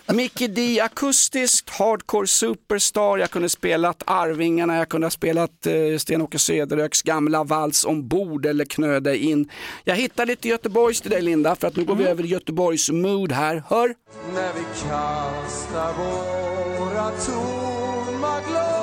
Mickey D, akustiskt, hardcore superstar. Jag kunde spelat Arvingarna, jag kunde ha spelat eh, Sten-Åke Söderöks gamla vals ombord eller Knö dig in. Jag hittade lite Göteborgs till dig Linda, för att nu går vi över i Göteborgs mood här. Hör! När vi kastar våra tomma glas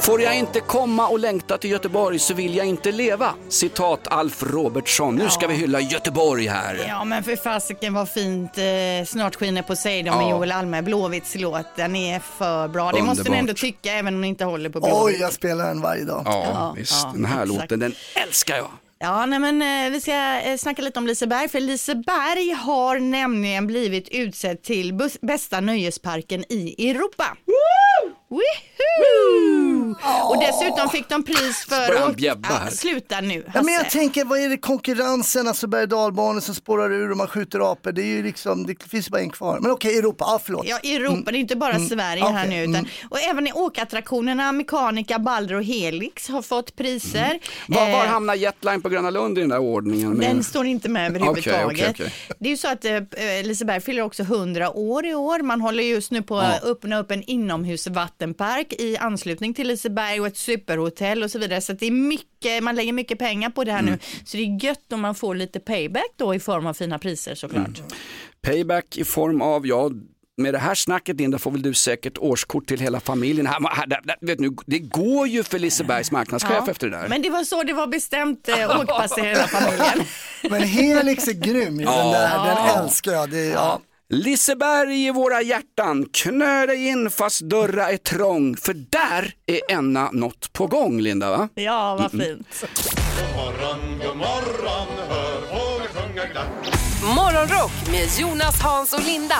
Får jag inte komma och längta till Göteborg så vill jag inte leva. Citat Alf Robertsson. Nu ska vi hylla Göteborg här. Ja men för fasiken vad fint eh, Snart skiner Poseidon med Ja. Joel Alme, Blåvitts låt. Den är för bra. Det måste ni Underbart. ändå tycka även om ni inte håller på Oj, Blåvitt. jag spelar den varje dag. Ja, Ja, visst. ja, den här exakt. låten, den älskar jag. Ja, nej, men eh, vi ska eh, snacka lite om Liseberg, för Liseberg har nämligen blivit utsedd till bus- bästa nöjesparken i Europa. Woohoo! Woo! Och dessutom fick de pris för... Och- här. Ja, sluta nu. Ja, men jag Hasse. tänker, vad är det konkurrensen, alltså berg och som spårar ur och man skjuter apor, det är ju liksom, det finns bara en kvar. Men okej, Europa, ja förlåt. Ja, i Europa, det är inte bara Mm. Sverige här Okej, nu. Utan, mm. Och även i åkattraktionerna, Mekanika, Balder och Helix har fått priser. Var, var Eh, hamnar Jetline på Gröna Lund i den där ordningen? Med... Den står inte med överhuvudtaget. Okej, okej. Det är ju så att eh, Liseberg fyller också 100 år i år. Man håller just nu på att Ja. öppna upp en inomhusvattenpark i anslutning till Liseberg och ett superhotell och så vidare. Så att det är mycket, man lägger mycket pengar på det här Mm. nu. Så det är gött om man får lite payback då i form av fina priser såklart. Mm. Payback i form av, ja, med det här snacket Linda får väl du säkert årskort till hela familjen. Här, här, där, där, vet nu, det går ju för Lisebergs marknadschef efter det där. Men det var så det var bestämt, eh, åkpass i hela familjen. Men Helix är grym den Ja. där, den Ja. älskar jag. Det, ja. Liseberg i våra hjärtan, knö dig in fast dörra är trång, för där är enna något på gång Linda va? Ja, vad Mm. fint. God morgon, god morgon, hör fåglar sjunga glatt Morgonrock med Jonas, Hans och Linda.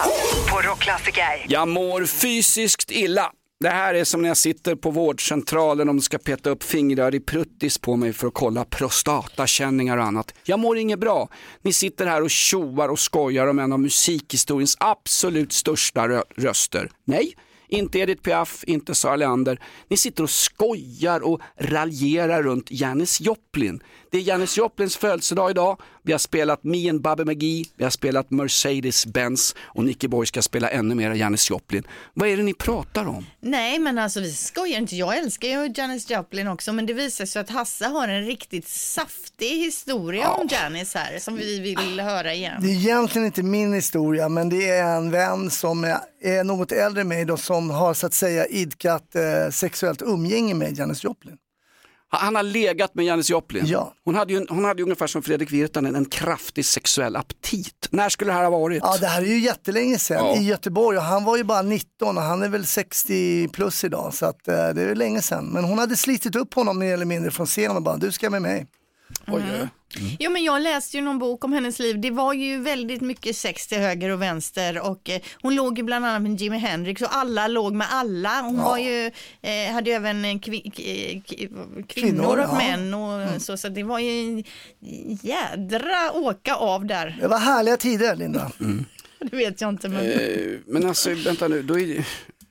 På Rockklassiker. Jag mår fysiskt illa. Det här är som när jag sitter på vårdcentralen och de ska peta upp fingrar i pruttis på mig för att kolla prostatakänningar och annat. Jag mår inget bra. Ni sitter här och tjoar och skojar om en av musikhistoriens absolut största rö- röster. Nej, inte Edith Piaf, inte Sara Leander. Ni sitter och skojar och raljerar runt Janis Joplin. Det är Janis Joplins födelsedag idag. Vi har spelat Me and Bobby McGee, vi har spelat Mercedes-Benz och Nicky Boy ska spela ännu mer Janis Joplin. Vad är det ni pratar om? Nej, men alltså vi skojar inte. Jag älskar ju Janis Joplin också, men det visar sig att Hasse har en riktigt saftig historia om Janis här som vi vill höra igen. Det är egentligen inte min historia, men det är en vän som är, är något äldre än mig då, som har så att säga idkat eh, sexuellt umgänge med Janis Joplin. Han har legat med Janis Joplin. Ja. Hon, hade ju, hon hade ju ungefär som Fredrik Virtanen en kraftig sexuell aptit. När skulle det här ha varit? Ja, det här är ju jättelänge sedan Ja. i Göteborg och han var ju bara 19 och han är väl 60 plus idag så att, eh, det är ju länge sedan. Men hon hade slitit upp honom mer eller mindre från scenen och bara, du ska med mig. Oj, oj, oj. Jo, men jag läste ju någon bok om hennes liv. Det var ju väldigt mycket sex till höger och vänster och eh, hon låg ju bland annat med Jimi Hendrix och alla låg med alla. Hon var ju, eh, hade ju även eh, kvi, k- k- kvinnor, Kvinnor, och ja. män och så, så det var ju en jädra åka av där. Det var härliga tider Linda. Det vet jag inte. Men... Eh, Men alltså, vänta nu, då är det...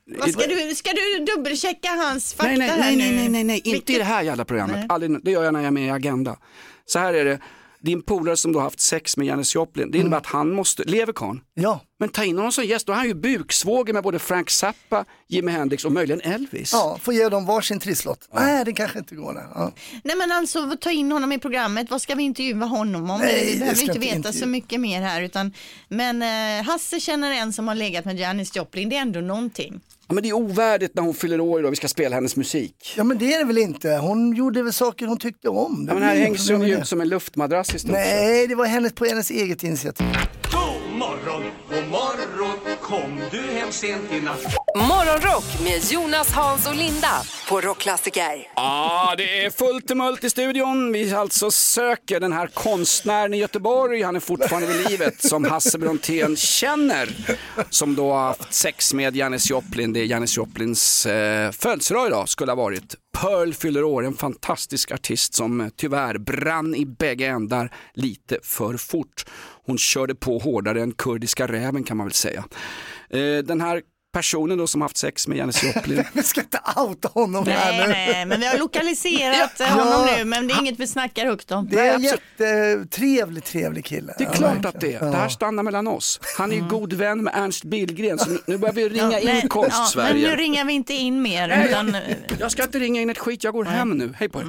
Vad ska, du, ska du dubbelchecka hans fakta Nej, nej, här nej, nu? nej, nej, nej, nej, inte Vilket- i det här jävla programmet. Nej. Aldrig, det gör jag när jag är med i Agenda. Så här är det, din polare som då har haft sex med Janis Joplin, det innebär att han måste, lever karln? Ja. Men ta in honom som gäst, då är han ju buksvåger med både Frank Zappa, Jimi Hendrix och möjligen Elvis. Ja, får ge dem varsin trisslott. Nej, det kanske inte går. Ja. Nej men alltså ta in honom i programmet, vad ska vi intervjua honom om? Nej, vi det behöver inte veta intervjua. så mycket mer här utan men eh, Hasse känner en som har legat med Janis Joplin, det är ändå någonting. Ja, men det är ovärdigt när hon fyller år idag, vi ska spela hennes musik. Ja men det är det väl inte. Hon gjorde väl saker hon tyckte om. Det Ja, men här hängs hon ju ut som en luftmadrass i stort. Nej, det var hennes på hennes eget initiativ. Sent i natt Morgonrock med Jonas, Hans och Linda på Rockklassiker. Ja, det är fullt tumult i studion. Vi alltså söker den här konstnären i Göteborg, han är fortfarande vid livet, som Hasse Brontén känner. Som då har haft sex med Janis Joplin. Det är Janis Joplins eh, födelsedag idag, skulle ha varit. Pearl fyller år, en fantastisk artist som eh, tyvärr brann i bägge ändar lite för fort. Hon körde på hårdare än kurdiska räven kan man väl säga. Eh, den här personen då som haft sex med Janis Joplin. Vi ska inte outa honom här Nej, nu. nej, men vi har lokaliserat Ja. honom Ja. nu men det är inget vi snackar högt om. Det är en jättetrevlig, trevlig kille. Det är Ja, klart att det är. Ja. Det här stannar mellan oss. Han är ju god vän med Ernst Billgren så nu- börjar vi ringa in men, ja, men konst-Sverige. nu ringar vi inte in mer. Utan, Jag ska inte ringa in ett skit, jag går hem nu. Hej på er.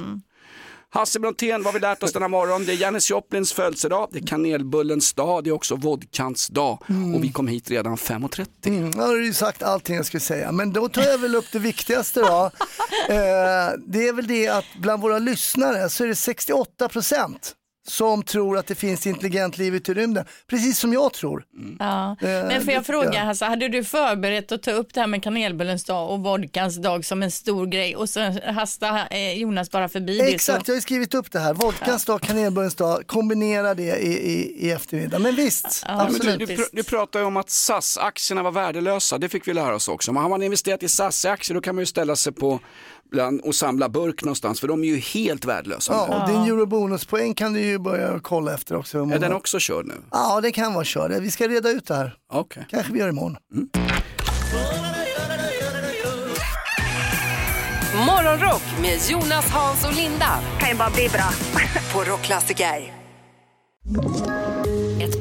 Hasse Brontén, vad vi lärt oss denna morgon? Det är Janis Joplins födelsedag, det är kanelbullens dag, det är också vodkans dag och vi kom hit redan 5.30. Mm, nu har du sagt allting jag skulle säga, men då tar jag väl upp det viktigaste då. Eh, det är väl det att bland våra lyssnare så är det 68 procent som tror att det finns intelligent liv ute i rymden. Precis som jag tror. Ja. Eh, Men får jag fråga, jag. alltså, hade du förberett att ta upp det här med kanelbullens dag och vodkans dag som en stor grej och så hastar eh, Jonas bara förbi det? Exakt, jag har skrivit upp det här. Vodkans dag, kanelbullens dag, kombinera det i, i, i eftermiddag. Men visst, Ja, men absolut. du, du, pr- du pratar ju om att SAS-aktierna var värdelösa, det fick vi lära oss också. Men har man investerat i SAS-aktier då kan man ju ställa sig på bland, och samla burk någonstans för de är ju helt värdelösa. Ja, och din eurobonuspoäng kan du ju börja kolla efter också. Är den också körd nu? Ja, det kan vara körd. Vi ska reda ut det här. Okay. Kanske vi gör imorgon. Morgonrock med Jonas, Hans och Linda. Kan ju bara bli bra. på Rockklassiker.